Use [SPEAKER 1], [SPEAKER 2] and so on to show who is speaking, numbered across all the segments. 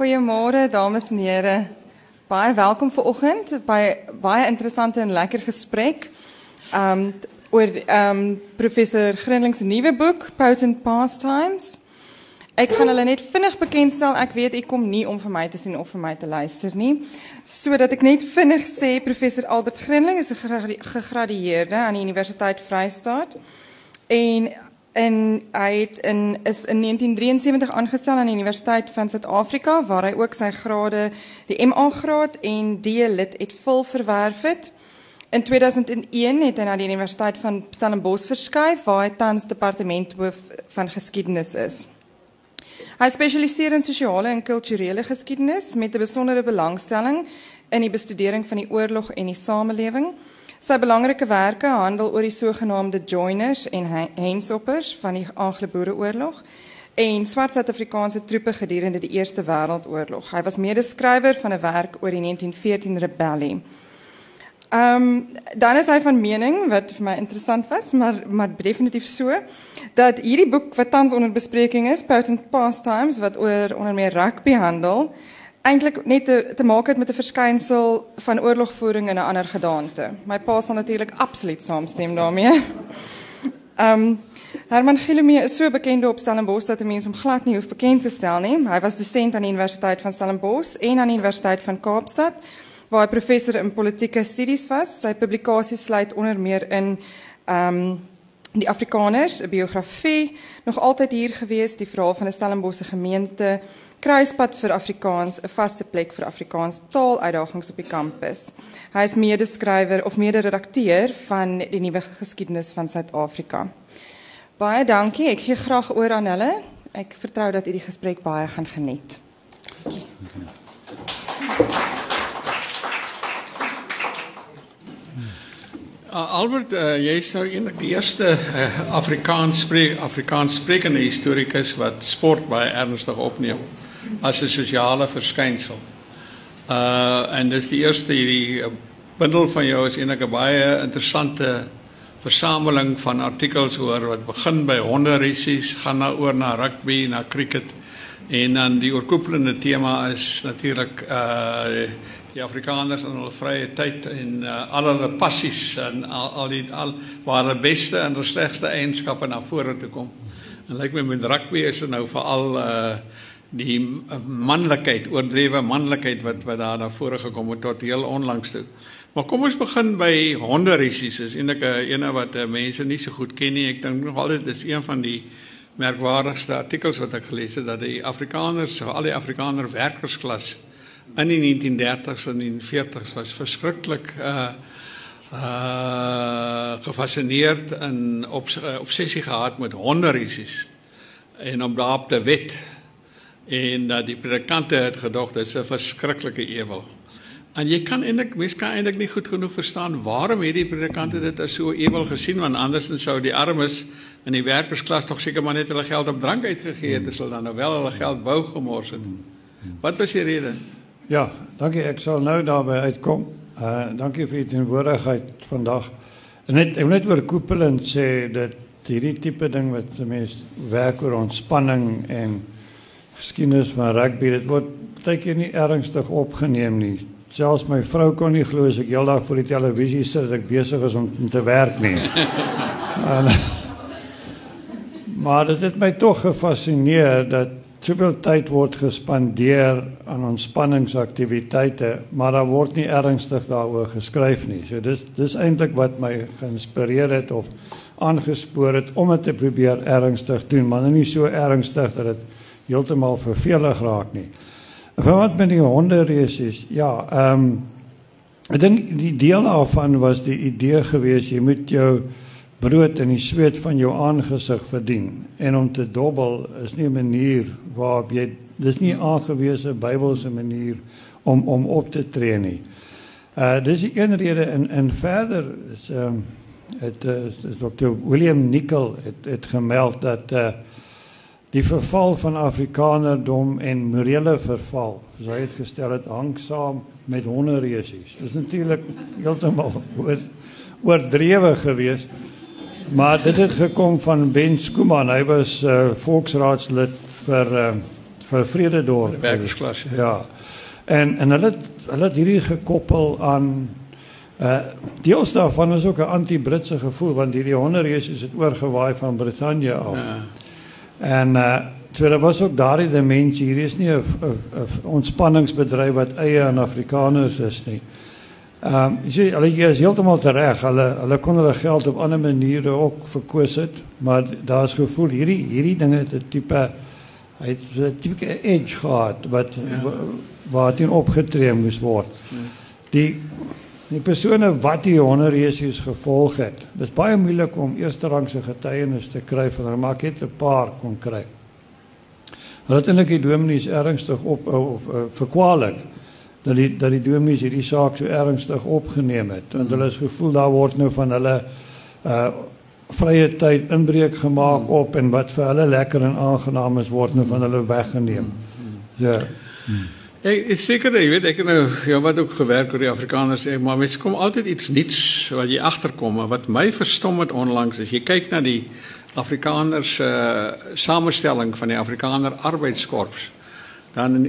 [SPEAKER 1] Goeiemôre dames en here. Baie welkom vir oggend by baie interessante en lekker gesprek. Um oor um professor Grinling se nuwe boek Potent Pastimes. Ek gaan hulle net vinnig bekendstel. Ek weet ek kom nie om vir my te sien of vir my te luister nie. Sodat ek net vinnig sê professor Albert Grinling is 'n gegradueerde aan die Universiteit Vrystaat. En en hy het in is in 1973 aangestel aan die Universiteit van Suid-Afrika waar hy ook sy grade die MA graad en D lid het vol verwerf het. In 2001 het hy na die Universiteit van Stellenbosch verskuif waar hy tans departementhoof van geskiedenis is. Hy spesialiseer in sosiale en kulturele geskiedenis met 'n besondere belangstelling in die bestudering van die oorlog en die samelewing. Sy belangrike werke handel oor die sogenaamde joiners en hensoppers van die Anglo-Boereoorlog en swart Suid-Afrikaanse troepe gedurende die Eerste Wêreldoorlog. Hy was medeskrywer van 'n werk oor die 1914 rebellie. Ehm dan is hy van mening wat vir my interessant was, maar maar definitief so dat hierdie boek wat tans onder bespreking is, Potent Pastimes wat oor onder meer rugby handel, eintlik net te, te maak het met 'n verskynsel van oorlogvoering in 'n ander gedaante. My pa sal natuurlik absoluut saamstem daarmee. Ehm um, Herman Gilomee is so bekend op Stellenbosch dat mense hom glad nie hoef bekend te stel nie. Hy was dosent aan die Universiteit van Stellenbosch en aan die Universiteit van Kaapstad waar hy professor in politieke studies was. Sy publikasies sluit onder meer in ehm um, die Afrikaners, 'n biografie, nog altyd hier gewees, die verhaal van 'n Stellenbosse gemeente Kruispad vir Afrikaans, 'n vaste plek vir Afrikaans taaluitdagings op die kampus. Hy is mede-skrywer of mede-redakteur van die nuwe geskiedenis van Suid-Afrika. Baie dankie. Ek gee graag oor aan hulle. Ek vertrou dat u die gesprek baie gaan geniet. Dankie.
[SPEAKER 2] Uh, Albert, uh, jy is nou eintlik die eerste uh, Afrikaans spreek Afrikaans sprekende historikus wat sport baie ernstig opneem as 'n sosiale verskynsel. Uh en dis die eerste hierdie uh, bundel van jou is eintlik 'n baie interessante versameling van artikels oor wat begin by honderrissies, gaan na oor na rugby, na cricket en dan die oorkoepelende tema is natuurlik uh die Afrikaners in hulle vrye tyd en uh, al hulle passies en al, al die al waar hulle beste en hulle slegste eienskappe na vore toe kom. En lyk my met rugby is dit nou veral uh die manlikheid, oordrewe manlikheid wat wat daar na vore gekom het tot heel onlangs toe. Maar kom ons begin by honderrissies. Is eintlik 'n ene wat uh, mense nie so goed ken nie. Ek dink nog altyd dis een van die merkwaardigste artikels wat ek gelees het dat die Afrikaners, al die Afrikaner werkersklas in die 1930s en 1940s was verskriklik uh uh gefassineerd en op obsessie gehad met honderrissies en om daarop te wet en dat die predikante het gedog dit is 'n verskriklike ewel. En jy kan eintlik mens kan eintlik nie goed genoeg verstaan waarom hierdie predikante dit as so ewel gesien want anders sou die armes in die werkersklas tog seker maar net hulle geld op drank uitgegee het, hulle dan nou wel hulle geld wou gemors het. Wat was die rede?
[SPEAKER 3] Ja, dankie ek sal nou daarby uitkom. Uh dankie vir die teenwoordigheid vandag. Net ek wil net oor koepelend sê dat hierdie tipe ding wat mense werk oor ontspanning en geskiedenis van rugby dit word baie keer nie ernstig opgeneem nie. Selfs my vrou kon nie glo as ek heeldag voor die televisie sit dat ek besig is om te werk nie. en, maar dit het my tog gefassineer dat soveel tyd word gespandeer aan ontspanningsaktiwiteite, maar daar word nie ernstig daaroor geskryf nie. So dis dis eintlik wat my geïnspireer het of aangespoor het om dit te probeer ernstig doen, maar nie so ernstig dat dit heeltemal vervelig raak nie. Vir wat met die honde resies? Ja, ehm um, ek dink die deel daarvan was die idee gewees jy moet jou brood in die sweet van jou aangesig verdien en om te dobbel is nie 'n manier waarop jy dis nie aangewese Bybelse manier om om op te tree nie. Uh dis die een rede in in verder is ehm um, het uh, Dr. William Nicol het het gemeld dat uh die verval van Afrikanerdom en morele verval, soos hy het gestel het, hang saam met honderresies. Dit is natuurlik heeltemal oor, oordrewe geweest. Maar dit het gekom van Ben Skuman. Hy was uh, volksraadslid vir uh, vir Vrededorp.
[SPEAKER 2] Werkersklas, ja.
[SPEAKER 3] En en hulle hulle het hierdie gekoppel aan uh deels daarvan is ook 'n anti-Britse gevoel want hierdie honderreisies het oorgewaai van Brittanje af.
[SPEAKER 2] Ja.
[SPEAKER 3] En uh so daar was ook daardie dimensie. Hier is nie 'n 'n- 'n ontspanningsbedryf wat eie aan Afrikaners is nie. Ehm um, jy sien hulle hier is heeltemal reg. Hulle hulle kon hulle geld op ander maniere ook verkoos het, maar daar's gevoel hierdie hierdie dinge het 'n tipe hy het so 'n tipe edge gehad wat
[SPEAKER 2] Ja.
[SPEAKER 3] ja. waar teen opgetree moes word. Die die persone wat die honderreisies gevolg het. Dit is baie moeilik om eerste rangse getuienis te kry van hulle, maar ek het 'n paar kon kry. Hulle het eintlik die dominees ernstig op of uh, verkwalik dat die dat die dominees hierdie saak so ernstig opgeneem het want hulle is gevoel daar word nou van hulle uh vrye tyd inbreuk gemaak op en wat vir hulle lekker en aangenaam is word nou van hulle weggeneem. So
[SPEAKER 2] Ek is seker jy weet ek het nou ja wat ook gewerk oor die Afrikaners sê maar mens kom altyd iets nuuts wat jy agterkom maar wat my verstom het onlangs as jy kyk na die Afrikaners se uh, samestelling van die Afrikaner arbeidskorps dan in,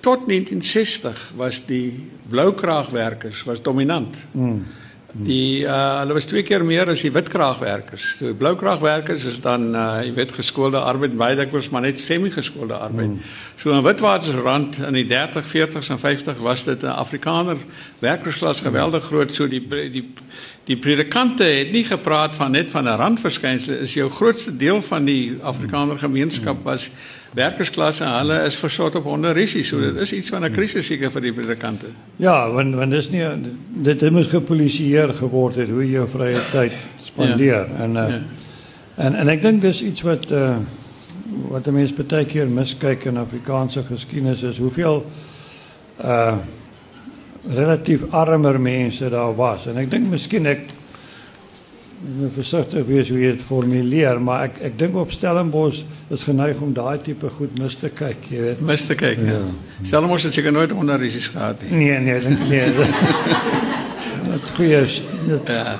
[SPEAKER 2] tot 1960 was die bloukraagwerkers was dominant.
[SPEAKER 3] mm,
[SPEAKER 2] Die uh hulle was twee keer meer as die witkraagwerkers. So die bloukraagwerkers is dan uh jy weet geskoolde arbeid, baie dikwels maar net semi-geskoolde arbeid. Mm. So in Witwatersrand in die 30, 40s en 50 was dit 'n Afrikaner werkersklas geweldig groot. So die die die predikante het nie gepraat van net van 'n randverskynsel, is jou grootste deel van die Afrikaner gemeenskap was werkersklasse en hulle is versot op onderrisie. So dit is iets van 'n krisis seker vir die predikante.
[SPEAKER 3] ja, want want dis nie dit het moes gepolisieer geword het hoe jy jou vrye tyd spandeer ja. en uh,
[SPEAKER 2] Ja.
[SPEAKER 3] ja. en en ek dink dis iets wat uh wat mense baie keer miskyk in Afrikaanse geskiedenis is hoeveel uh relatief armer mense daar was en ek dink miskien ek moet versigtig wees hoe jy dit formuleer maar ek ek dink op Stellenbosch is geneig om daai tipe goed mis te kyk jy weet
[SPEAKER 2] Mis te kyk. Ja. Stellenbosch het seker nooit onderrisies gehad nie.
[SPEAKER 3] Nee, nee, dink nee. Dit goeie dit
[SPEAKER 2] Ja.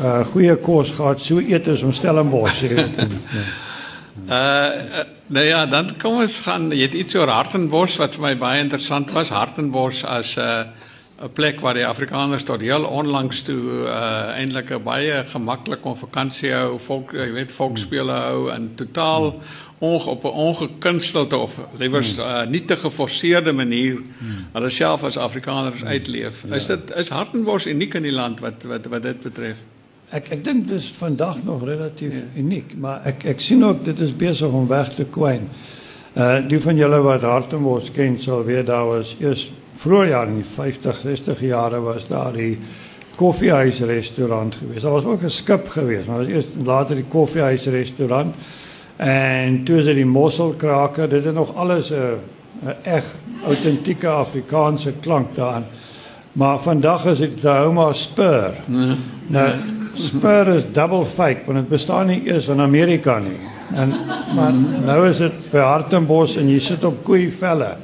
[SPEAKER 3] uh goeie kos gehad so eet is om Stellenbosch jy weet.
[SPEAKER 2] Uh, uh nou ja, dan kom ons gaan jy het iets oor Hartenbos wat vir my baie interessant was. Hartenbos as 'n uh, 'n plek waar die Afrikaners tot heel onlangs toe uh eintlik 'n baie gemaklik kon vakansie hou, volk jy weet volksspele hou en totaal onge, op 'n ongekunstelde of liewer uh, nie te geforseerde manier hulle self as Afrikaners uitleef. Is dit is Hartenbos uniek in die land wat wat wat dit betref?
[SPEAKER 3] Ek ek dink dis vandag nog relatief ja. uniek, maar ek ek sien ook dit is besig om weg te kwyn. Uh die van julle wat Hartenbos ken sal weet daar was eers vroeër jare in die 50, 60 jare was daar die koffiehuis restaurant geweest. Daar was ook 'n skip geweest, maar was eers later die koffiehuis restaurant en toe is dit die mosselkraker. Dit het nog alles 'n 'n eg autentieke Afrikaanse klank daarin. Maar vandag is dit Tahoma Spur.
[SPEAKER 2] Nee.
[SPEAKER 3] Nou Spur is double fake want dit bestaan nie eers in Amerika nie. En maar nou is dit by Hartenbos en jy sit op koeivelle.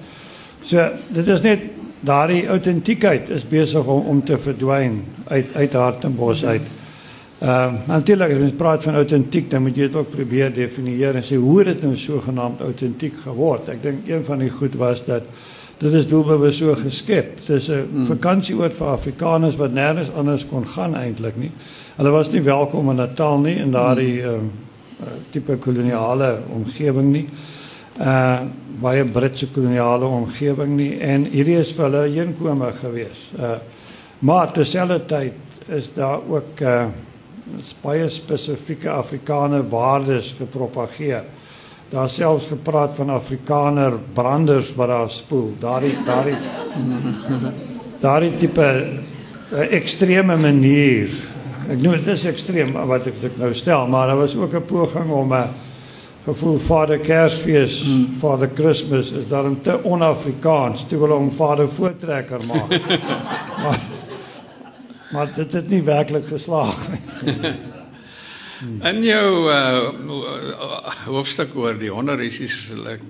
[SPEAKER 3] So dit is net daardie autentiekheid is besig om om te verdwyn uit uit Hartenbos uit. Ehm uh, natuurlik as ons praat van autentiek dan moet jy dit ook probeer definieer en sê hoe het dit nou sogenaamd autentiek geword. Ek dink een van die goed was dat dit is doelbewus so geskep. Dis 'n mm. vakansieoord vir Afrikaners wat nêrens anders kon gaan eintlik nie. Hulle was nie welkom in Natal nie in daardie ehm um, tipe koloniale omgewing nie. Uh baie Britse koloniale omgewing nie en hierdie is vir hulle heenkome gewees. Uh maar terselfdertyd is daar ook uh baie spesifieke Afrikaner waardes gepropageer. Daar selfs gepraat van Afrikaner branders wat daar spoel. Daardie daardie daardie tipe uh, ekstreme manier. Ek noem dit is ekstreem wat ek dit nou stel, maar daar was ook 'n poging om 'n gevoel Vader Kersfees, hmm. Vader Christmas is daarom te on-Afrikaans. Toe wil hom Vader voortrekker maak. maar maar dit het nie werklik geslaag nie.
[SPEAKER 2] In jou uh, hoofstuk oor die honderisies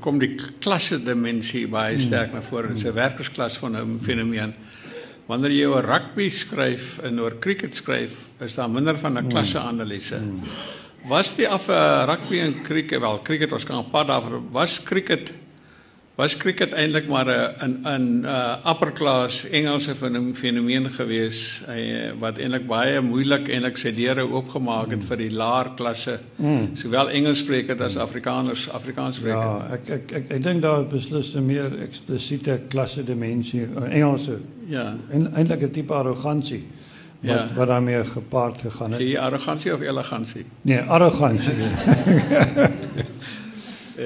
[SPEAKER 2] kom die klasse dimensie baie sterk na vore. Dit is 'n werkersklas van 'n fenomeen. Wanneer jy oor rugby skryf en oor cricket skryf, is daar minder van 'n klasse analise. Was die af uh, rugby en cricket wel cricket ons kan 'n paar daarvan was cricket was cricket eintlik maar 'n 'n 'n uh, upper class Engelse fenomeen gewees uh, wat eintlik baie moeilik eintlik sy deure oopgemaak het mm. vir die laer klasse, mm. sowel Engelssprekers as Afrikaners, Afrikaanssprekers.
[SPEAKER 3] Ja, ek ek ek, ek dink daar beslis 'n meer eksplisiete klasse dimensie Engelse. Ja. En eintlik 'n tipe arrogansie ja. wat daarmee gepaard gegaan het.
[SPEAKER 2] Sê jy arrogansie of elegansie?
[SPEAKER 3] Nee, arrogansie.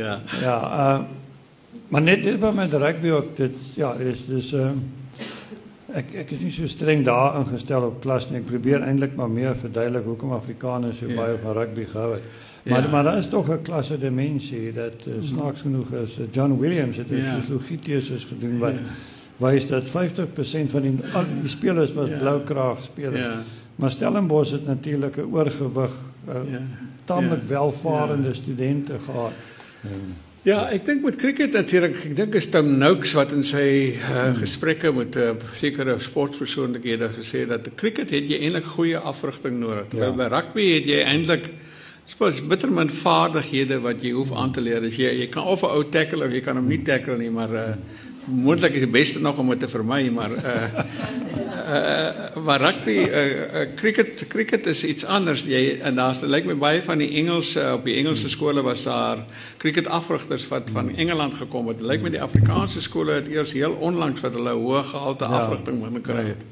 [SPEAKER 2] ja.
[SPEAKER 3] Ja, uh, maar net dit by my rugby ook dit ja, dis dis uh, ek ek is nie so streng daar ingestel op klas. Ek probeer eintlik maar meer verduidelik hoekom Afrikaners so ja. baie van rugby gehou het. Maar maar daar is toch een klasse dimensie dat uh, snaaks genoeg is. Uh, John Williams het 'n ja. sociologie gedoen wat ja wys dat 50% van die al die spelers was ja. bloukraag spelers. Ja. Maar Stellenbosch het natuurlik 'n oorgewig uh, ja. tamelik ja. welvarende ja. studente gehad.
[SPEAKER 2] Ja, ek dink met cricket natuurlik, ek dink is Tim Noakes wat in sy uh, gesprekke met 'n uh, sekere sportpersoonlikhede gesê dat cricket het jy eintlik goeie afrigting nodig. Ja. By rugby het jy eintlik spesifiek bittermin vaardighede wat jy hoef aan te leer. As jy jy kan of 'n ou tackle of jy kan hom nie tackle nie, maar uh, moontlik is die beste nog om dit te vermy, maar uh uh maar rugby cricket cricket is iets anders. Jy en daar's lyk my baie van die Engels uh, op die Engelse skole was daar cricket afrigters wat van Engeland gekom het. Lyk my die Afrikaanse skole het eers heel onlangs wat hulle hoë gehalte ja. afrigting moet kry het.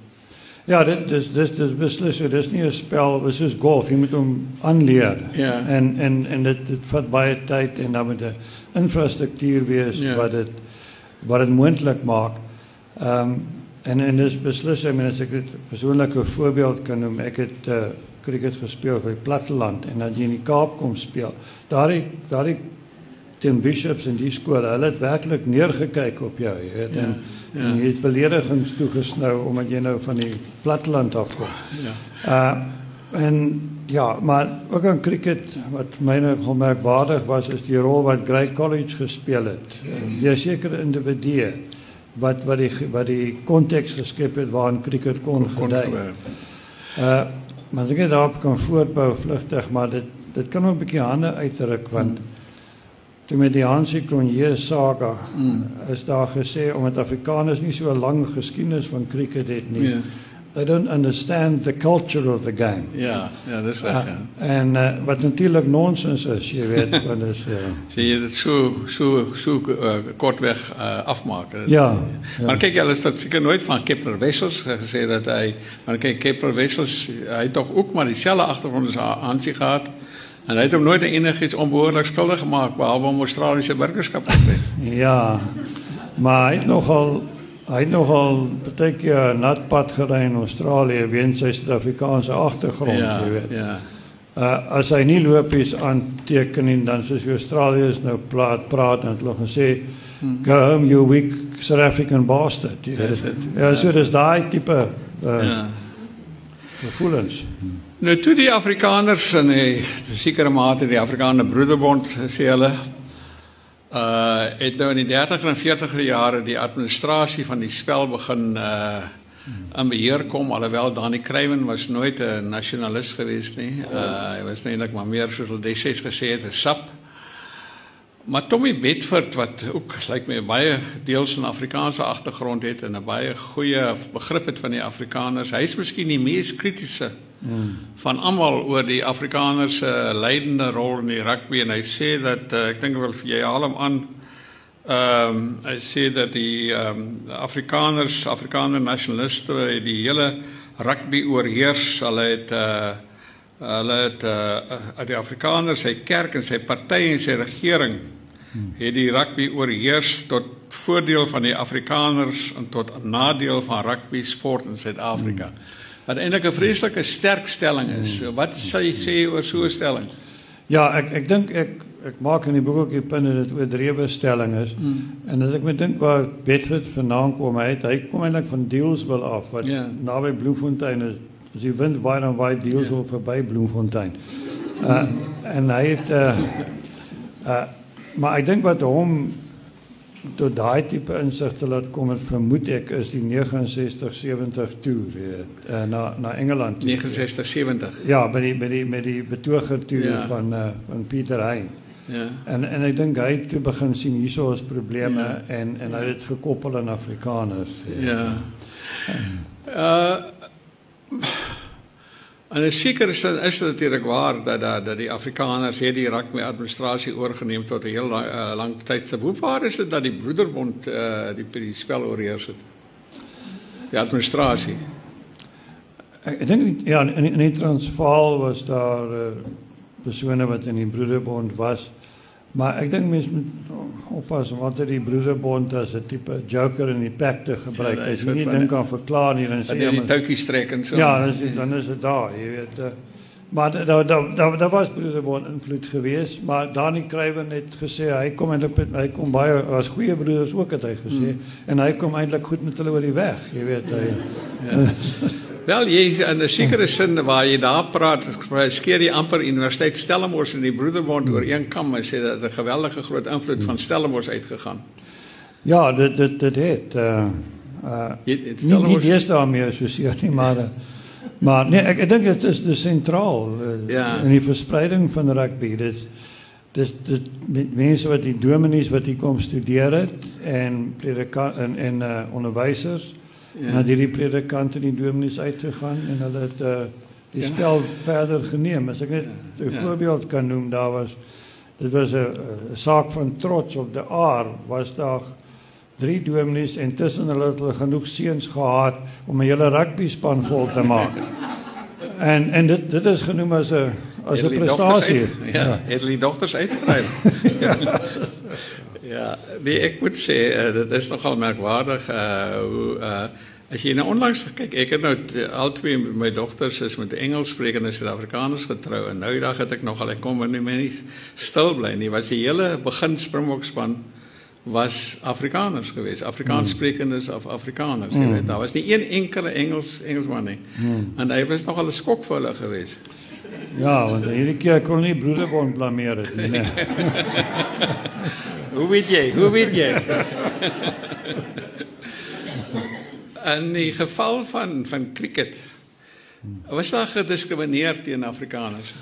[SPEAKER 3] Ja, dit dis dis dis beslis dis nie 'n spel, soos golf, jy moet hom aanleer. Ja. En en en dit dit vat baie tyd en dan moet 'n infrastruktuur wees ja. wat dit wat dit moontlik maak. Ehm um, en en dis beslis, ek meen as ek 'n persoonlike voorbeeld kan noem, ek het uh, cricket gespeel vir Platteland en dan jy in die Kaap kom speel. Daardie daardie teen Bishops en die skool, hulle het werklik neergekyk op jou, jy weet, en, ja, ja. en jy het beledigings toegesnou omdat jy nou van die Platteland afkom. Ja. Uh en ja, maar ook aan cricket wat myne gemerkwaardig was is die rol wat Grey College gespeel het. Jy seker individue wat wat die wat die konteks geskep het waarin cricket kon gedei. Uh maar ek het daarop kan voortbou vlugtig, maar dit dit kan ook 'n bietjie hande uitruk want hmm. toe met die Hansie Cronje saga hmm. is daar gesê omdat Afrikaners nie so 'n lang geskiedenis van cricket het nie. Yeah. Ja they don't understand the culture of the game.
[SPEAKER 2] Ja, ja, dis reg. Uh,
[SPEAKER 3] en uh, wat natuurlik nonsens is, jy weet, want is uh,
[SPEAKER 2] sê jy dit so so so uh, kortweg uh, afmaak.
[SPEAKER 3] Ja,
[SPEAKER 2] ja. Maar kyk jy alles tot seker nooit van Kepler Wessels gesê dat hy maar kyk Kepler Wessels hy het tog ook maar dieselfde agtergrond as Hansie gehad. En hy het hom nooit enigiets onbehoorlik skuldig gemaak behalwe om Australiese burgerskap te kry.
[SPEAKER 3] ja. Maar hy het nogal Hy het nogal baie keer nat pad gery in Australië weens sy Suid-Afrikaanse agtergrond, ja, jy weet. Ja. Uh as hy nie lopies aanteken en dan soos die Australiërs nou praat praat en hulle gesê hmm. go home you weak South African bastard. Jy weet. Ja, so dis daai tipe uh ja. gevoelens.
[SPEAKER 2] Nou toe die Afrikaners in die sekere mate die Afrikaner Broederbond sê hulle uh het nou in die 30 en 40 jare die administrasie van die spel begin uh in beheer kom alhoewel Danny Kruiven was nooit 'n nasionalis gewees nie. Uh hy was eintlik maar meer soos hulle destyds gesê het 'n sap. Maar Tommy Bedford wat ook lyk like my baie deels van Afrikaanse agtergrond het en 'n baie goeie begrip het van die Afrikaners. Hy's miskien die mees kritiese van almal oor die Afrikaners se uh, leidende rol in die rugby en hy sê dat uh, ek dink wel vir jy haal hom aan. Ehm um, hy sê dat die ehm um, Afrikaners Afrikaner nasionaliste die hele rugby oorheers. Hulle het uh, hulle het uh, die Afrikaners sy kerk en sy party en sy regering het die rugby oorheers tot voordeel van die Afrikaners en tot nadeel van rugby sport in Suid-Afrika. Hmm wat eintlik 'n vreeslike sterk stelling is. Wat sê jy sê oor so 'n stelling?
[SPEAKER 3] Ja, ek ek dink ek ek maak in die boek ook die punt dat dit oordrewe stelling is. Mm. En as ek met dink waar Bedford vandaan kom, hy het, hy kom eintlik van Deelsville af wat yeah. Naby Bloemfontein is. As die wind waai dan waai Deelsville yeah. verby Bloemfontein. Uh en hy het uh uh maar ek dink wat hom tot daai tipe insig te laat kom en vermoed ek is die 69 70 toe weet uh, na na Engeland
[SPEAKER 2] toe. 69 70.
[SPEAKER 3] Ja, by die by die met die betoger toe ja. van uh, van Pieter Hein.
[SPEAKER 2] Ja.
[SPEAKER 3] En en ek dink hy het toe begin sien hierso is probleme ja. en en hy het dit gekoppel aan Afrikaners.
[SPEAKER 2] Ja. Uh En seker is dit is natuurlik waar dat dat dat die Afrikaners het die rugby administrasie oorgeneem tot 'n heel lang, uh, lang tyd. Hoe waar is dit dat die broederbond uh die die spel oorheers het? Die administrasie.
[SPEAKER 3] Ek, ek dink ja in in die Transvaal was daar uh, persone wat in die broederbond was. Maar ek dink mense moet oppas want dat die broederbond as 'n tipe joker in die pack te gebruik. Ja, As jy nie dink aan verklaar nie dan sê
[SPEAKER 2] jy die toukies trek en so.
[SPEAKER 3] Ja, dan is dan is dit daar, jy weet. Uh, maar daar daar daar daar was broederbond invloed geweest, maar Dani Kruiven het gesê hy kom eintlik met hy kom baie as goeie broeders ook het hy gesê hmm. en hy kom eintlik goed met hulle oor die weg, jy weet hy. Ja.
[SPEAKER 2] Wel, jy in 'n sekere sin waar jy daar praat, skeer jy amper Universiteit Stellenbosch en die Broederbond oor een kam en sê dat 'n geweldige groot invloed van Stellenbosch uitgegaan.
[SPEAKER 3] Ja, dit dit dit het uh uh nie nie eers daarmee nie, maar uh, maar nee, ek ek dink dit is die sentraal uh, ja. in die verspreiding van rugby. Dit dis dit mense wat die dominees wat hier kom studeer het en predikant en en uh, onderwysers ja. na die predikant en die dominees uitgegaan en hulle het uh, die spel verder geneem. As ek net 'n voorbeeld kan noem, daar was dit was 'n saak van trots op die aar was daar drie dominees en tussen hulle het hulle genoeg seuns gehad om 'n hele rugby span vol te maak. En en dit dit is genoem as 'n as 'n prestasie.
[SPEAKER 2] Uit, ja, het hulle dogters uitgekry. ja. Ja, nee, ek moet sê uh, dit is nogal merkwaardig hoe uh as jy nou onlangs kyk, ek het nou al twee my dogters is met Engels sprekende Suid-Afrikaners getrou en nou dag het ek nogal ek kom nie meer stil bly nie. Was die hele begin Springbokspan was Afrikaners geweest, Afrikaans sprekendes of Afrikaners, jy weet. Daar was nie een enkele Engels Engelsman nie. Hmm. En hy was nogal 'n skok vir hulle geweest.
[SPEAKER 3] Ja, want hierdie keer kon nie broederbond blameer het nie.
[SPEAKER 2] Hoe weet jy? Hoe weet jy? In die geval van van cricket was daar gediskrimineer teen Afrikaners.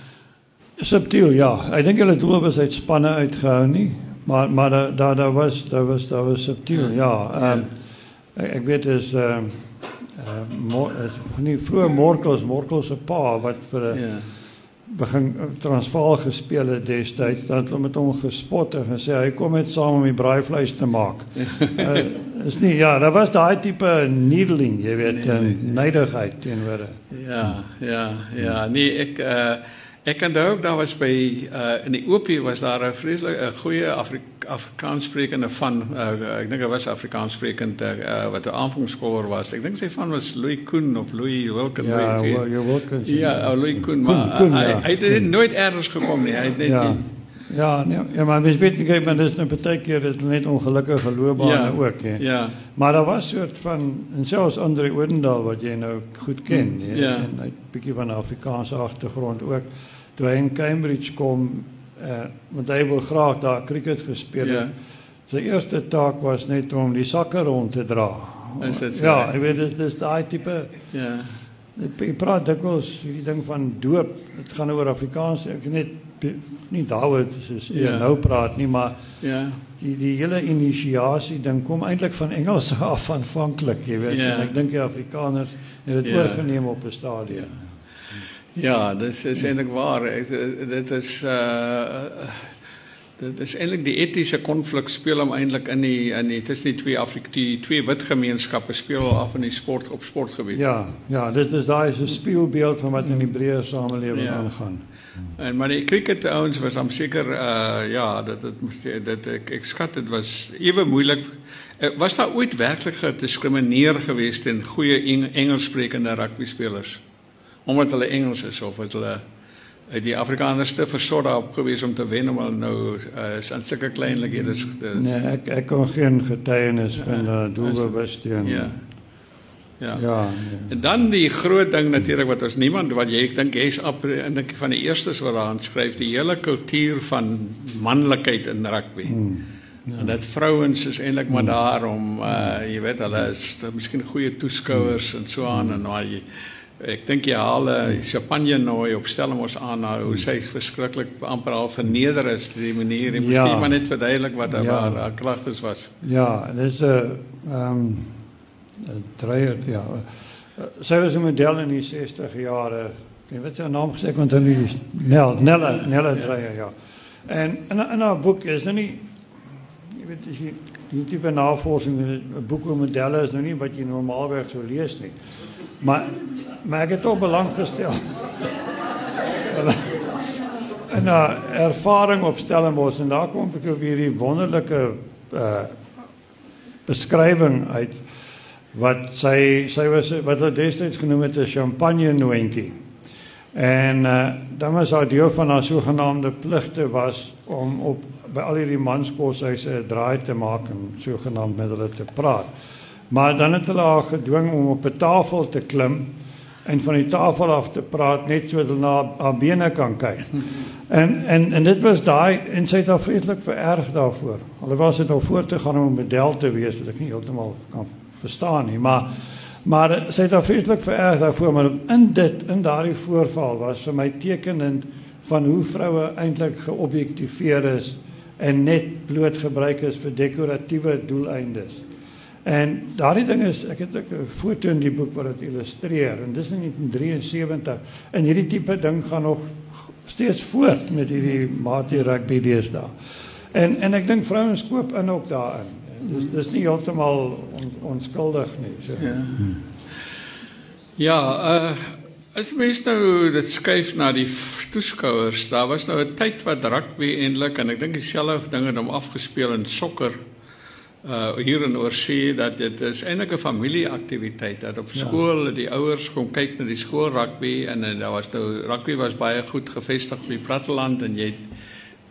[SPEAKER 3] Subtiel, ja. Ek dink hulle doel was uit spanne uitgehou nie, maar maar daar daar da was daar was daar was subtiel, ja. Ehm um, ek, ek weet is ehm um, uh, nie vroeër Morkels, Morkels se pa wat vir 'n ja begin Transvaal gespeel het destyds dan het hulle met hom gespot en gesê hy kom net saam om die braaivleis te maak. uh, is nie ja, daar was daai tipe needling, jy weet, nee, nee, nee. neidigheid teenoor.
[SPEAKER 2] Ja, ja, ja, nee ek uh Ek kan ook daar was by uh in die OP was daar 'n vreeslike goeie Afri Afrikaans sprekende van uh, ek dink hy was Afrikaans sprekend uh, wat 'n aanvangskoler was. Ek dink sy van was Louis Koen of Louis Wilken.
[SPEAKER 3] Ja, Louis Wilken.
[SPEAKER 2] Ja, Louis Koen, maar Koen, hy, ja. hy het nooit ergens gekom nie. Hy het net
[SPEAKER 3] ja. Die, Ja, nee, ja, maar we weten niet, maar dat is een partij keer dat net ongelukkige loopbaan ja, ook. He.
[SPEAKER 2] Ja.
[SPEAKER 3] Maar dat was een soort van, en zelfs André Oudendal, wat jij nou goed kent.
[SPEAKER 2] Mm, ja.
[SPEAKER 3] Een beetje van de Afrikaanse achtergrond ook. Toen hij in Cambridge kwam, uh, want hij wil graag daar cricket gespeeld. Ja. Zijn eerste taak was net om die zakken rond te dragen.
[SPEAKER 2] Is dat
[SPEAKER 3] zo? Ja, ik weet, het is die type...
[SPEAKER 2] Ja.
[SPEAKER 3] Ik praat dikwijls, die ding van doop, het gaat over Afrikaans, ik net nie daaroor soos jy ja. nou praat nie, maar
[SPEAKER 2] ja.
[SPEAKER 3] Die die hele inisiasie ding kom eintlik van Engels af aanvanklik, jy weet. Ja. Ek dink die Afrikaners het dit ja. oorgeneem op 'n stadium.
[SPEAKER 2] Ja, ja dit is eintlik waar. Dit is uh dit is eintlik die etiese konflik speel hom eintlik in die in die tussen die twee Afrika die twee wit gemeenskappe speel af in die sport op sportgebied.
[SPEAKER 3] Ja, ja, dit is daai is 'n spieelbeeld van wat in die breë samelewing ja. aangaan.
[SPEAKER 2] En maar die cricket ouens was dan seker uh ja, dat dit moes dit ek, ek skat dit was ewe moeilik. Uh, was daar ooit werklik gediskrimineer geweest teen goeie Engelssprekende rugby spelers? Omdat hulle Engels is of het hulle uit die Afrikaners te versorg daarop gewees om te wen om hulle nou uh is in sulke kleinlikhede is.
[SPEAKER 3] Nee, ek ek kon geen getuienis van uh, doelbewus teen.
[SPEAKER 2] Ja. Ja. ja. Ja. En dan die groot ding natuurlik wat ons niemand wat jy ek dink jy's op en dink van die eerstes wat daar skryf die hele kultuur van manlikheid in rugby. Hmm. Ja. En dat vrouens is eintlik maar daar om uh jy weet hulle is miskien goeie toeskouers en so aan en waar jy Ek dink jy haal 'n champagne nooi op Stellenbosch aan nou hoe sy verskriklik amper al verneder is die manier en
[SPEAKER 3] Ja.
[SPEAKER 2] miskien maar net verduidelik wat haar
[SPEAKER 3] Ja.
[SPEAKER 2] ja. haar kragtes was.
[SPEAKER 3] Ja, dis 'n ehm 'n dreier ja. Eh, Sy was 'n model in die 60 jare. Ek weet sy naam gesê kon dan nie Nel Nella Nella dreier ja. En in in haar boek is nou nie jy weet as jy die tipe navorsing in 'n boek oor modelle is nou nie wat jy normaalweg sou lees nie. Maar maar ek het ook belang gestel. en 'n ervaring op Stellenbosch en daar kom ek op hierdie wonderlike uh beskrywing uit wat sy sy was wat hulle destyds genoem het 'n champagne noontjie. En uh dan was haar deel van haar sogenaamde pligte was om op by al hierdie manskoshuise 'n draai te maak en sogenaamd met hulle te praat. Maar dan het hulle haar gedwing om op 'n tafel te klim en van die tafel af te praat net sodat hulle na haar bene kan kyk. En en en dit was daai en sy het haar vreeslik vererg daarvoor. Alhoewel sy nou voor te gaan om 'n model te wees wat ek nie heeltemal kan verstaan nie, maar maar sy het haar vreeslik vererg daarvoor, maar in dit in daardie voorval was vir my tekenend van hoe vroue eintlik geobjektiveer is en net bloot gebruik is vir dekoratiewe doeleindes. En daardie ding is ek het 'n foto in die boek wat dit illustreer en dis in 1973 en hierdie tipe ding gaan nog steeds voort met hierdie mate rugby deesdae. En en ek dink vrouens koop in ook daarin. Dis dis nie heeltemal on, onskuldig nie. So. Ja.
[SPEAKER 2] Ja, uh as mens nou dit skuif na die toeskouers, daar was nou 'n tyd wat rugby eintlik en ek dink dieselfde ding het hom afgespeel in sokker uh hier in oorsee dat dit is eintlik 'n familieaktiwiteit dat op skool ja. die ouers kom kyk na die skool rugby en, en daar was nou rugby was baie goed gevestig op die platteland en jy het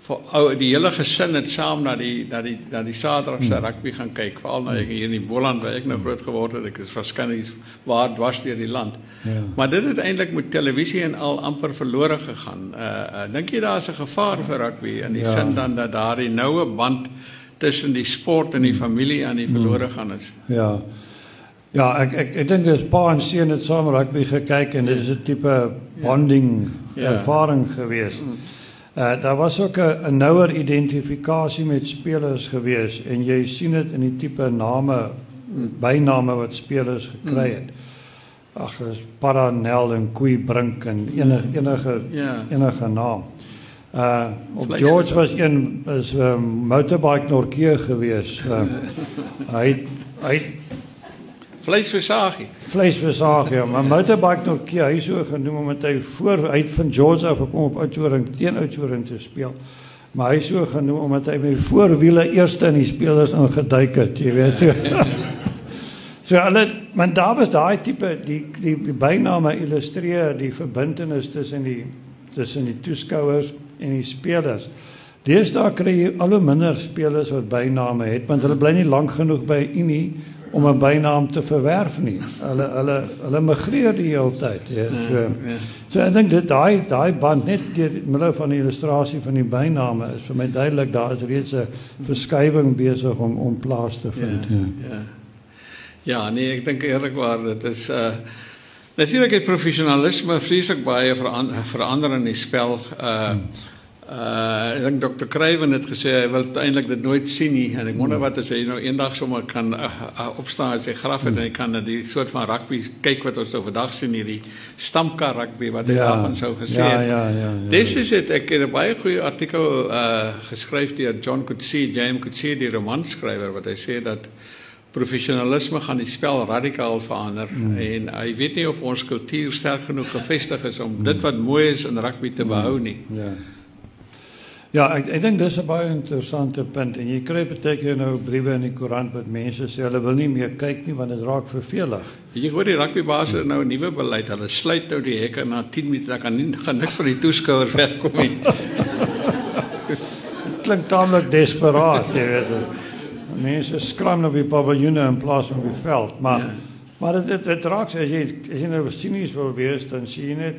[SPEAKER 2] vir ou die hele gesin het saam na die na die na die Saterdag se rugby gaan kyk veral nou ek hier in die Boland waar ek nou groot geword het ek is waarskynlik waar dwars deur die land
[SPEAKER 3] Ja.
[SPEAKER 2] maar dit het eintlik met televisie en al amper verlore gegaan uh, uh dink jy daar's 'n gevaar vir rugby in die
[SPEAKER 3] Ja.
[SPEAKER 2] ja. sin dan dat daardie noue band tussen die sport en die familie aan die verlore gaan is
[SPEAKER 3] Ja. Ja, ek ek ek dink dis pa en seun het saam rugby gekyk en dit is 'n tipe bonding
[SPEAKER 2] Ja.
[SPEAKER 3] ervaring geweest. Uh daar was ook 'n nouer identifikasie met spelers geweest en jy sien dit in die tipe name byname wat spelers gekry het. Ag, Paranel en Koeibrink en enige enige
[SPEAKER 2] Ja.
[SPEAKER 3] enige naam. Uh op George was een is 'n um, motorbike Norkee geweest. Uh, hy hy
[SPEAKER 2] vleisversagie
[SPEAKER 3] vleisversaag ja, maar motorbike Norkee hy is so genoem omdat hy voor hy het van George af gekom op Oudtshoorn teen Oudtshoorn te speel. Maar hy is so genoem omdat hy met voorwiele eerste in die spelers ingeduik het, jy weet. So, so hulle maar daar was daai tipe die die, die byname illustreer die verbintenis tussen die tussen die toeskouers en die spelers. Deesdae kry jy al hoe minder spelers wat byname het want hulle bly nie lank genoeg by Unie om 'n bynaam te verwerf nie. Hulle hulle hulle migreer die hele tyd, ja. So,
[SPEAKER 2] ja.
[SPEAKER 3] so ek dink dit daai daai band net deur middel van die illustrasie van die byname is vir my duidelik daar is reeds 'n verskywing besig om om plaas te vind. Ja.
[SPEAKER 2] Ja. Ja, nee, ek dink eerlikwaar dit is uh natuurlik het professionalisme vreeslik baie veran verander in die spel. Uh uh ek dink Dr. Kruiven het gesê hy wil eintlik dit nooit sien nie en ek wonder wat as hy nou eendag sommer kan uh, uh, opstaan en sy graf het en hy kan na die soort van rugby kyk wat ons nou vandag sien hierdie stamkar rugby wat hy
[SPEAKER 3] Ja.
[SPEAKER 2] daarvan sou gesê
[SPEAKER 3] Ja,
[SPEAKER 2] het.
[SPEAKER 3] ja, ja, ja.
[SPEAKER 2] Dis is dit ek het 'n baie goeie artikel uh geskryf deur John Coetzee, James Coetzee die romanskrywer wat hy sê dat professionalisme gaan die spel radikaal verander mm. en hy weet nie of ons kultuur sterk genoeg gevestig is om dit wat mooi is in rugby te behou nie.
[SPEAKER 3] Ja. Ja, ek ek dink dis 'n baie interessante punt en jy kry baie keer nou briewe in die koerant wat mense sê hulle wil nie meer kyk nie want dit raak vervelig.
[SPEAKER 2] Jy hoor die rugbybaas het nou 'n nuwe beleid. Hulle sluit nou die hekke na 10 minute. Dan kan nie gaan niks van die toeskouers wegkom nie.
[SPEAKER 3] Klink taamlik desperaat, jy weet. Mense skram op die paviljoene in plaas van op die veld, maar
[SPEAKER 2] Ja.
[SPEAKER 3] ja. maar dit dit, dit raak as jy as jy nou sinies wil wees, dan sien jy net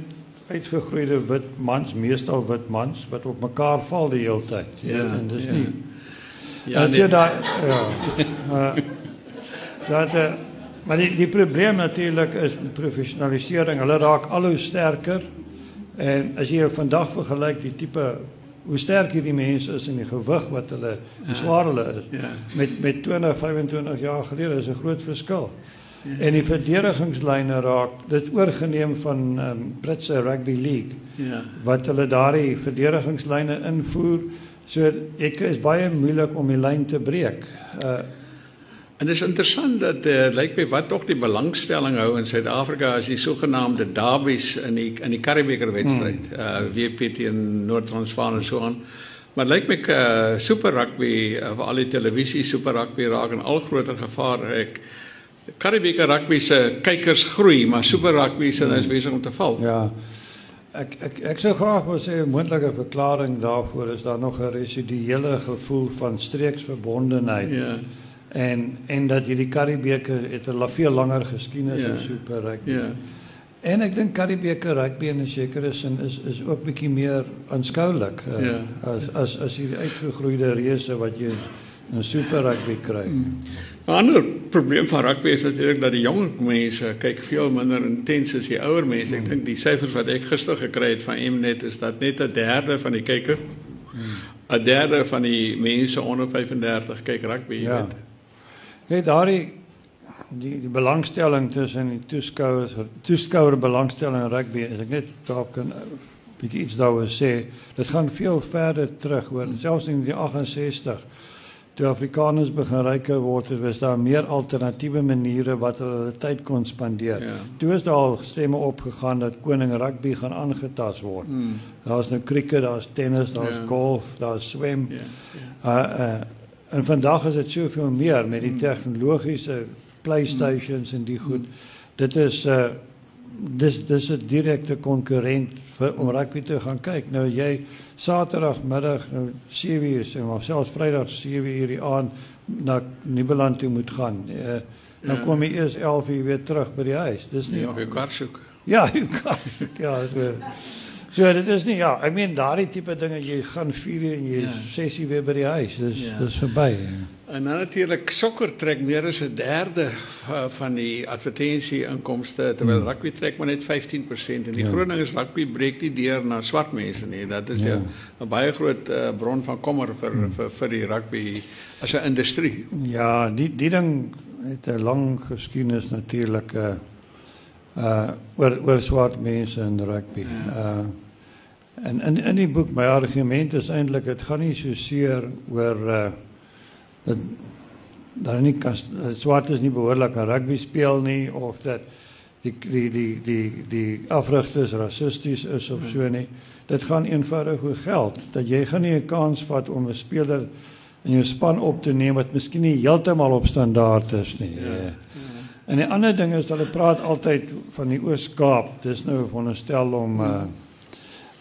[SPEAKER 3] uitgegroeide wit mans, meestal wit mans wat op mekaar val die hele tyd. jy
[SPEAKER 2] Ja,
[SPEAKER 3] weet, en dis
[SPEAKER 2] ja.
[SPEAKER 3] nie
[SPEAKER 2] Ja,
[SPEAKER 3] As
[SPEAKER 2] nee.
[SPEAKER 3] jy daai ja. Uh, dat uh, Maar die die probleem natuurlik is professionalisering. Hulle raak al hoe sterker. En as jy vandag vergelyk die tipe hoe sterk hierdie mense is en die gewig wat hulle hoe swaar hulle is
[SPEAKER 2] Ja.
[SPEAKER 3] met met 20 25 jaar gelede is 'n groot verskil. En die verdedigingslyne raak dit oorgeneem van um, Britse Rugby League
[SPEAKER 2] Ja.
[SPEAKER 3] wat hulle daardie verdedigingslyne invoer. So ek is baie moeilik om die lyn te breek. Uh
[SPEAKER 2] En dit is interessant dat uh, lyk my wat tog die belangstelling hou in Suid-Afrika as die sogenaamde derbies in die in die Karibeker wedstryd. Hmm. Uh WP teen Noord-Transvaal en so aan. Maar lyk my uh, super rugby of al die televisie super rugby raak in al groter gevaar. Ek Karibeker rugby se kykers groei, maar super rugby se is besig om te val.
[SPEAKER 3] Ja. Ek ek ek sou graag wou sê 'n moontlike verklaring daarvoor is daar nog 'n residuele gevoel van streeksverbondenheid.
[SPEAKER 2] Ja.
[SPEAKER 3] En en dat hierdie Karibeker het 'n veel langer geskiedenis
[SPEAKER 2] Ja.
[SPEAKER 3] as Super Rugby.
[SPEAKER 2] Ja.
[SPEAKER 3] En ek dink Karibeker rugby in 'n sekere sin is is ook bietjie meer aanskoulik uh,
[SPEAKER 2] Ja.
[SPEAKER 3] as as as hierdie uitgegroeide reuse wat jy in Super Rugby kry.
[SPEAKER 2] Mm. 'n Ander probleem van rugby is natuurlik dat die jong mense kyk veel minder intens as die ouer mense. Ek dink die syfers wat ek gister gekry het van Mnet is dat net 'n derde van die kyker 'n derde van die mense onder 35 kyk rugby, jy
[SPEAKER 3] Ja.
[SPEAKER 2] weet.
[SPEAKER 3] Net daardie die die belangstelling tussen die toeskouers in rugby as ek net dalk kan bietjie iets daaroor sê dit gaan veel verder terug hoor selfs in die 68 toe Afrikaners begin ryker word het was daar meer alternatiewe maniere wat hulle hulle tyd kon spandeer
[SPEAKER 2] Ja.
[SPEAKER 3] toe is daar al stemme opgegaan dat koning rugby gaan aangetast word
[SPEAKER 2] Hmm.
[SPEAKER 3] daar's nou cricket daar's tennis daar's
[SPEAKER 2] Ja.
[SPEAKER 3] golf daar's swem
[SPEAKER 2] Ja.
[SPEAKER 3] Uh uh en vandag is dit soveel meer met die tegnologiese PlayStations en die goed. Dit is uh dis dis 'n direkte konkurrent vir om rugby te gaan kyk. Nou jy Saterdagmiddag nou 7 uur sê maar selfs Vrydag 7 uur die aand na Nieuweland toe moet gaan. Uh, dan
[SPEAKER 2] Ja.
[SPEAKER 3] kom jy eers 11 uur weer terug by die huis. Dis nie
[SPEAKER 2] Nee, of jou kar soek.
[SPEAKER 3] Ja, jy kan. Ja, so. So dit is nie ja, ek meen daardie tipe dinge jy gaan 4 uur en jy
[SPEAKER 2] Ja.
[SPEAKER 3] 6 uur weer by die huis. Dis
[SPEAKER 2] Ja.
[SPEAKER 3] dis verby.
[SPEAKER 2] En dan natuurlik sokker trek meer as 'n derde va- van die advertensie inkomste terwyl rugby trek maar net 15% en die
[SPEAKER 3] Ja.
[SPEAKER 2] groot ding is rugby breek nie deur na swart mense nie. Dat is
[SPEAKER 3] Ja.
[SPEAKER 2] ja 'n baie groot uh, bron van kommer vir vir vir die rugby as 'n industrie.
[SPEAKER 3] Ja, die die ding het 'n lang geskiedenis natuurlik uh uh oor oor swart mense in rugby. Uh en in in die boek my argument is eintlik dit gaan nie so seer oor uh dat daar nie kan swart is nie behoorlik aan rugby speel nie of dat die die die die die afrigters rassisties is of so nie. Dit gaan eenvoudig oor geld. Dat jy gaan nie 'n kans vat om 'n speler in jou span op te neem wat miskien nie heeltemal op standaard is nie. Ja. En die ander ding is hulle praat altyd van die Oos-Kaap. Dis nou veronderstel om uh,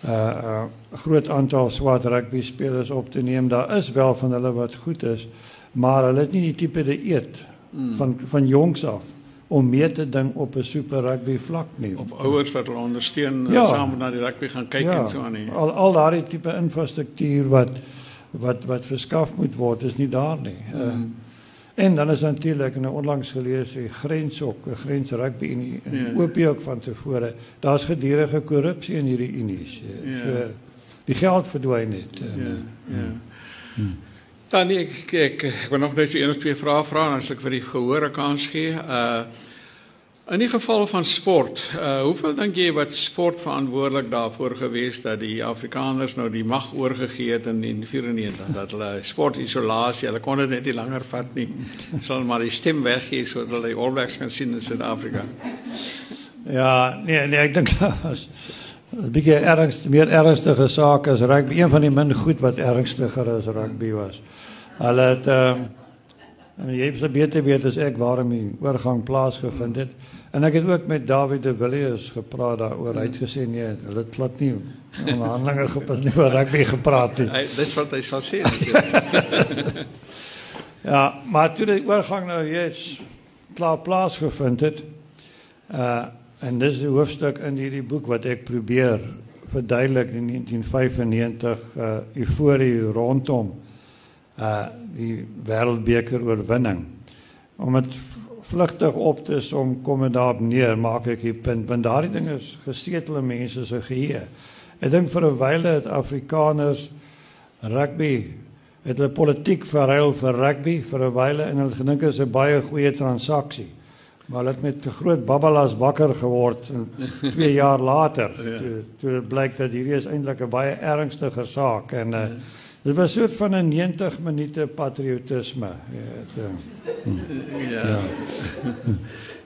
[SPEAKER 3] uh, uh, groot aantal swart rugby spelers op te neem. Daar is wel van hulle wat goed is, maar hulle het nie die tipe dieet van van jongs af om mee te ding op 'n super rugby vlak nie.
[SPEAKER 2] Of ouers wat hulle ondersteun
[SPEAKER 3] Ja.
[SPEAKER 2] ja. saam na die rugby gaan kyk
[SPEAKER 3] ja,
[SPEAKER 2] en so aan nie.
[SPEAKER 3] al al daardie tipe infrastruktuur wat wat wat verskaf moet word is nie daar nie. Mm. En dan is natuurlik nou onlangs gelees die grens ook, 'n grens rugby in
[SPEAKER 2] Ja.
[SPEAKER 3] ja. OP ook van tevore. Daar's gedurende korrupsie in hierdie unies.
[SPEAKER 2] Ja.
[SPEAKER 3] So die geld verdwyn net. Uh,
[SPEAKER 2] Ja, ja. Dan nee, ek ek ek wil nog net een of twee vrae vra en as ek vir die gehoor kans gee. Uh in die geval van sport, uh hoeveel dink jy wat sport verantwoordelik daarvoor gewees dat die Afrikaners nou die mag oorgegee het in 1994 dat hulle sportisolasie, hulle kon dit net nie langer vat nie. Sal maar die stem weggee sodat hulle die All Blacks kan sien in Suid-Afrika.
[SPEAKER 3] Ja, nee, nee, ek dink as 'n bietjie ernstig, meer ernstige saak as rugby. Een van die min goed wat ernstiger as rugby was. Hulle het ehm um, jy het beter weet as ek waarom die oorgang plaasgevind het. En ek het ook met David de Villiers gepraat daaroor. Hy het gesê nee, hulle glad nie onderhandelinge gepas nie oor rugby gepraat nie.
[SPEAKER 2] Dis wat hy sal sê.
[SPEAKER 3] Ja, maar toe die oorgang nou jy's klaar plaasgevind het, uh en dis 'n hoofstuk in hierdie boek wat ek probeer verduidelik in 1995 uh euforie rondom uh die wêreldbeker oorwinning. Om vlugtig op te som kom dit daarop neer, maak ek die punt, want daardie ding is gesetel in mense se geheue. Ek dink vir 'n wyle het Afrikaners rugby het hulle politiek verruil vir rugby vir 'n wyle en hulle gedink dit is 'n baie goeie transaksie. Maar hulle het met 'n groot babbelas wakker geword 2 jaar later. ja. Toe, toe blyk dat hierdie is eintlik 'n baie ernstige saak en uh, dit was so 'n van 'n 90 minute patriotisme.
[SPEAKER 2] Ja. Ja. Ja,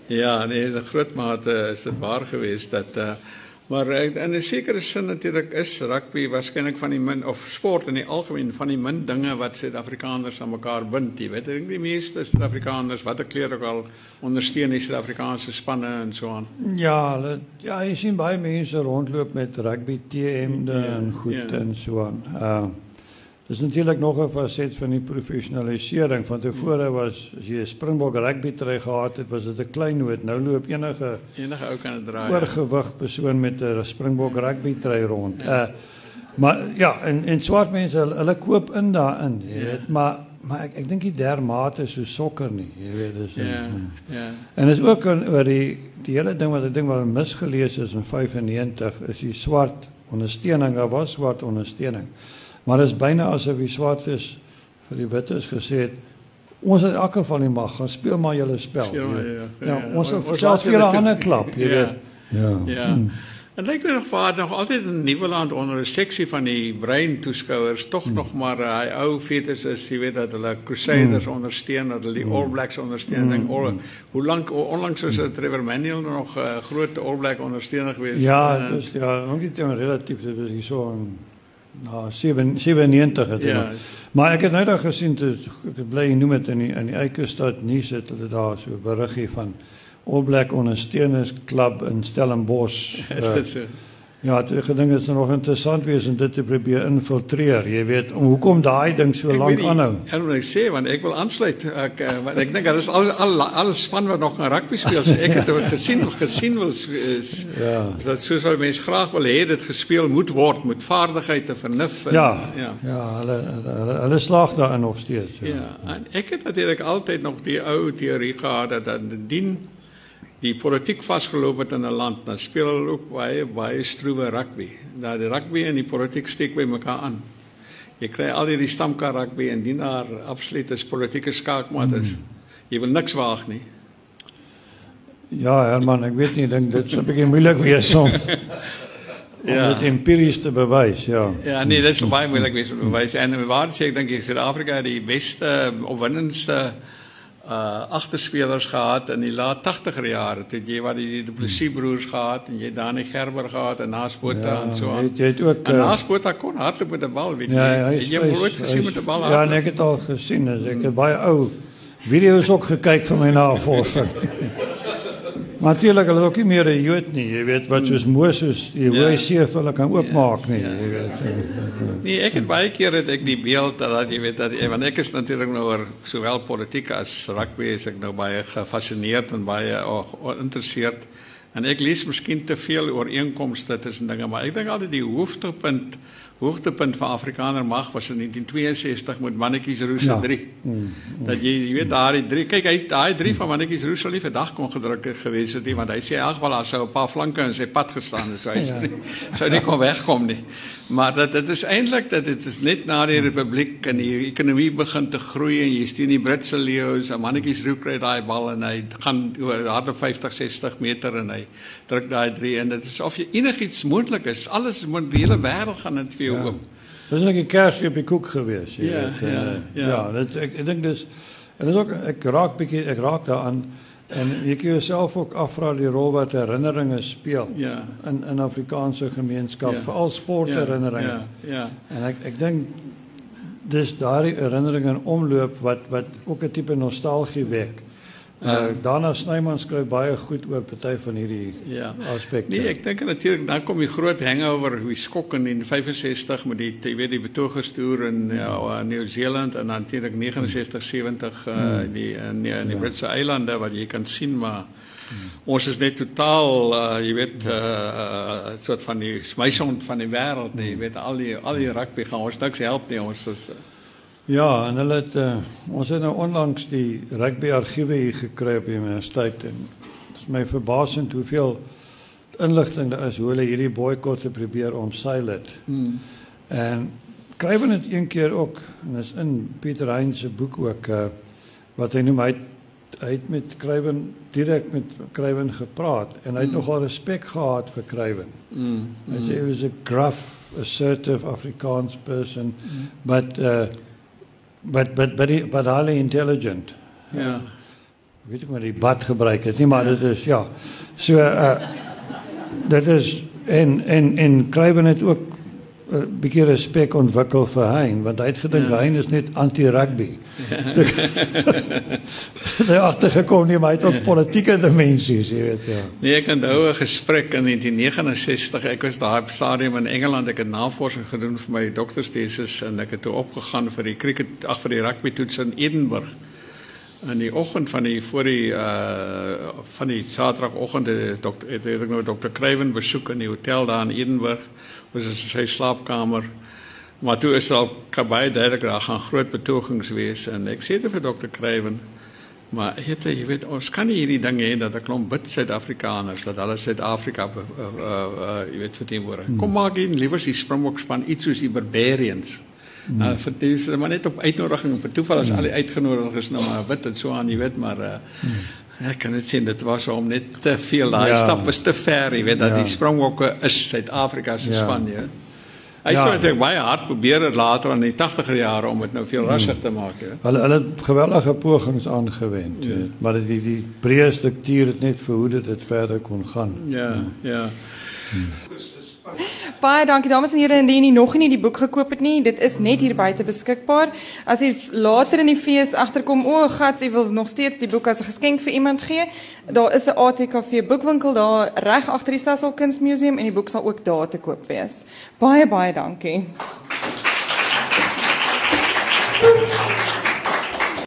[SPEAKER 2] ja nee, 'n groot mate is dit waar geweest dat uh, Maar in 'n sekere sin natuurlik is rugby waarskynlik van die min of sport in die algemeen van die min dinge wat Suid-Afrikaners aan mekaar bind. Jy weet, ek dink die meeste Suid-Afrikaners wat ek kleer ook al ondersteun die Suid-Afrikaanse spanne en so aan.
[SPEAKER 3] Ja, ja, jy sien baie mense rondloop met rugby T-hemde ja, en goed ja. en so aan. Uh Dis natuurlik nog 'n faset van die professionalisering. Van tevore was as jy 'n Springbok rugby trui gehad het, was dit 'n klein noot. Nou loop enige
[SPEAKER 2] enige ou kan dit dra.
[SPEAKER 3] Oorgewig persoon met 'n Springbok rugby trui rond. Ja. Uh maar ja, en en swart mense hulle, koop in daarin, ja. weet, maar maar ek dink die dermate so sokker nie, jy weet, dis Ja. En, ja. En is ook in, oor die die hele ding wat ek dink wat misgelees is in 95 is die swart ondersteuning, daar was swart ondersteuning. Maar dit is byna asof die swartes vir die wites gesê het ons het in elk geval nie mag gaan speel maar julle spel. Ja, ja, ja, ja, ons het selfs vir 'n ander klap, jy ja, weet.
[SPEAKER 2] Ja. Ja. Hmm. En lyk my nog vaar nog altyd in Nieuweland onder 'n seksie van die brein toeskouers tog hmm. nog maar hy uh, ou fetus is, jy weet dat hulle Crusaders hmm. ondersteun, dat hulle die hmm. All Blacks ondersteun. Hmm. Dink al hoe lank onlangs was Trevor Manuel nog 'n uh, groot All Black ondersteuner geweest.
[SPEAKER 3] Ja, dis ja, nog nie relatief dit was hier so 'n Nou, 97 het ja, maar. maar ek het nou daag gesien toe ek bly noem dit in die in die Eikestad nuus het hulle daar so beriggie van All Black Ondersteuners Club in Stellenbosch. So? Ja, ek gedink dit is nog interessant wees om dit te probeer infiltreer. Jy weet, om hoekom daai ding so lank aanhou.
[SPEAKER 2] Ek wil net sê want ek wil aansluit ek uh, want ek dink daar is al al al span wat nog aan rugby speel. So ek het dit gesien gesien wil is ja. Dat soos al mense graag wil hê dit gespeel moet word met vaardigheid en vernuf
[SPEAKER 3] en ja. Ja, ja hulle hulle hulle slaag daarin nog steeds.
[SPEAKER 2] Ja. ja, en ek het natuurlik altyd nog die ou teorie gehad dat dat dien die politiek vasgeloop het in 'n land, dan speel hulle ook baie baie stroewe rugby. Daar die rugby en die politiek steek by mekaar aan. Jy kry al hierdie stamkar rugby en dien daar absoluut is politieke skaakmat is. Hmm. Jy wil niks waag nie.
[SPEAKER 3] Ja, Herman, ek weet nie, dink dit is 'n bietjie moeilik wees om Ja. Om dit empiries te bewys, ja.
[SPEAKER 2] Ja, nee, dit is baie moeilik wees om te bewys. En waar sê ek dink ek Suid-Afrika die beste opwindendste uh, uh agterspelers gehad in die laat 80er jare. Toe jy wat die, die Du Plessis broers gehad en jy Dani Gerber gehad en Naspota ja, en so aan.
[SPEAKER 3] Jy het ook uh,
[SPEAKER 2] Naspota kon hardloop met 'n bal, weet jy. Ja, jy het nooit gesien met 'n bal.
[SPEAKER 3] Ja, nee, ek het al gesien, ek het baie ou video's ook gekyk van my navorsing. Natuurlik hulle ook nie meer 'n Jood nie, jy weet wat soos Moses die ja. Rooi See vir hulle kan oopmaak nie, ja. jy weet.
[SPEAKER 2] Nee, ek het baie keer het ek die beeld dat jy weet dat want ek is natuurlik nou oor sowel politiek as rugby is ek nou baie gefassineerd en baie oh, geïnteresseerd. En ek lees miskien te veel oor einkomste tussen dinge, maar ek dink altyd die hoofpunt hoogtepunt van Afrikaner mag was in 1962 met Mannetjies Roos se 3. Ja. Mm. Dat jy jy weet daai 3, kyk hy daai 3 van Mannetjies Roos sal nie vir dag kon gedruk gewees het nie want hy sê in elk geval daar sou 'n paar flanke in sy pad gestaan het so hy ja. sou nie kon wegkom nie. Maar dat dit is eintlik dat dit is net na die republiek en die ekonomie begin te groei en jy sien die Britse leeu's, Mannetjies Roos kry daai bal en hy gaan oor harde 50 60 meter en hy druk daai 3 en dit is of jy enigiets moontlik is. Alles moet die hele wêreld gaan dit vir jou ja. oop.
[SPEAKER 3] Dis net 'n kersie op die koek gewees, jy ja, weet. Ja, uh, ja. Ja, dit ek, ek dink dis en dit ook ek raak bietjie ek raak daaraan en jy kan jouself ook afvra die rol wat herinneringe speel ja. in in Afrikaanse gemeenskap, ja. veral sportherinneringe. Ja, ja, ja. En ek ek dink dis daardie herinneringe in omloop wat wat ook 'n tipe nostalgie wek. Uh, Dana Snyman skryf baie goed oor party van hierdie ja. aspekte.
[SPEAKER 2] Nee, ek dink natuurlik dan kom die groot hangover wie skok in 65 met die jy weet die betogerstoer in ja, uh, Nieu-Seeland en natuurlik 69 70 uh, hmm. die in die, in die ja. Britse eilande wat jy kan sien maar hmm. ons is net totaal uh, jy weet 'n uh, uh, soort van die smeisond van die wêreld, jy weet al die al die rugby gaan ons niks help nie ons is uh,
[SPEAKER 3] Ja, en hulle het uh, ons het nou onlangs die rugby argiewe hier gekry op die universiteit en dit is my verbasend hoeveel inligting daar is hoe hulle hierdie boikot probeer omseil het. Hmm. En Kruiven het een keer ook en dis in Pieter Hein se boek ook uh, wat hy noem hy hy het met Kruiven direk met Kruiven gepraat en hy het mm. nogal respek gehad vir Kruiven. Mm. Hy sê hy was 'n gruff, assertive Afrikaans person mm. but uh, but but but but highly intelligent.
[SPEAKER 2] Ja. Yeah.
[SPEAKER 3] Weet ek maar die bad gebruik het nie maar dit is ja. So uh dit is en en en Kruiven het ook 'n bietjie respek ontwikkel vir Hein want hy het gedink ja. Hein is net anti-rugby. Ja. Hy het agtergekom nie maar hy het ook politieke dimensies, jy weet ja.
[SPEAKER 2] Nee, ek onthou 'n gesprek in 1969. Ek was daar op stadium in Engeland. Ek het navorsing gedoen vir my dokterstesis en ek het toe opgegaan vir die cricket ag vir die rugby toets in Edinburgh. In die oggend van die voor die uh van die Saterdagoggend het dokter het ek nou dokter Kruiven besoek in die hotel daar in Edinburgh was in sy slaapkamer. Maar toe is al baie duidelik daar gaan groot betogings wees en ek sê dit vir dokter Kruiven. Maar het, jy weet ons kan nie hierdie ding hê dat 'n klomp bid Suid-Afrikaners dat hulle Suid-Afrika uh, uh, uh, jy weet verteenwoordig. Kom maak hier liewer die Springbok span iets soos die Barbarians. Hmm. Uh, vir maar net op uitnodiging op toeval as hmm. al die uitgenodigdes nou maar wit en so aan jy weet maar uh, hmm. Ek kan dit sien dit was om net te veel daai ja. stap was te ver, jy weet dat ja. die Springbokke is Suid-Afrika se ja. span, jy weet. Hy ja. dit baie hard probeer dit later in die 80er jare om dit nou veel rustiger hmm. te maak,
[SPEAKER 3] jy. Hulle hulle het geweldige pogings aangewend, ja. maar die die breë struktuur het net verhoed dat dit verder kon gaan.
[SPEAKER 2] Ja, ja. ja. Hmm.
[SPEAKER 1] Baie dankie dames en here indien jy nog nie die boek gekoop het nie, dit is net hier buite beskikbaar. As jy later in die fees agterkom, o, gats, jy wil nog steeds die boek as 'n geskenk vir iemand gee, daar is 'n ATKV boekwinkel daar reg agter die Sasol Kunsmuseum en die boek sal ook daar te koop wees. Baie baie dankie.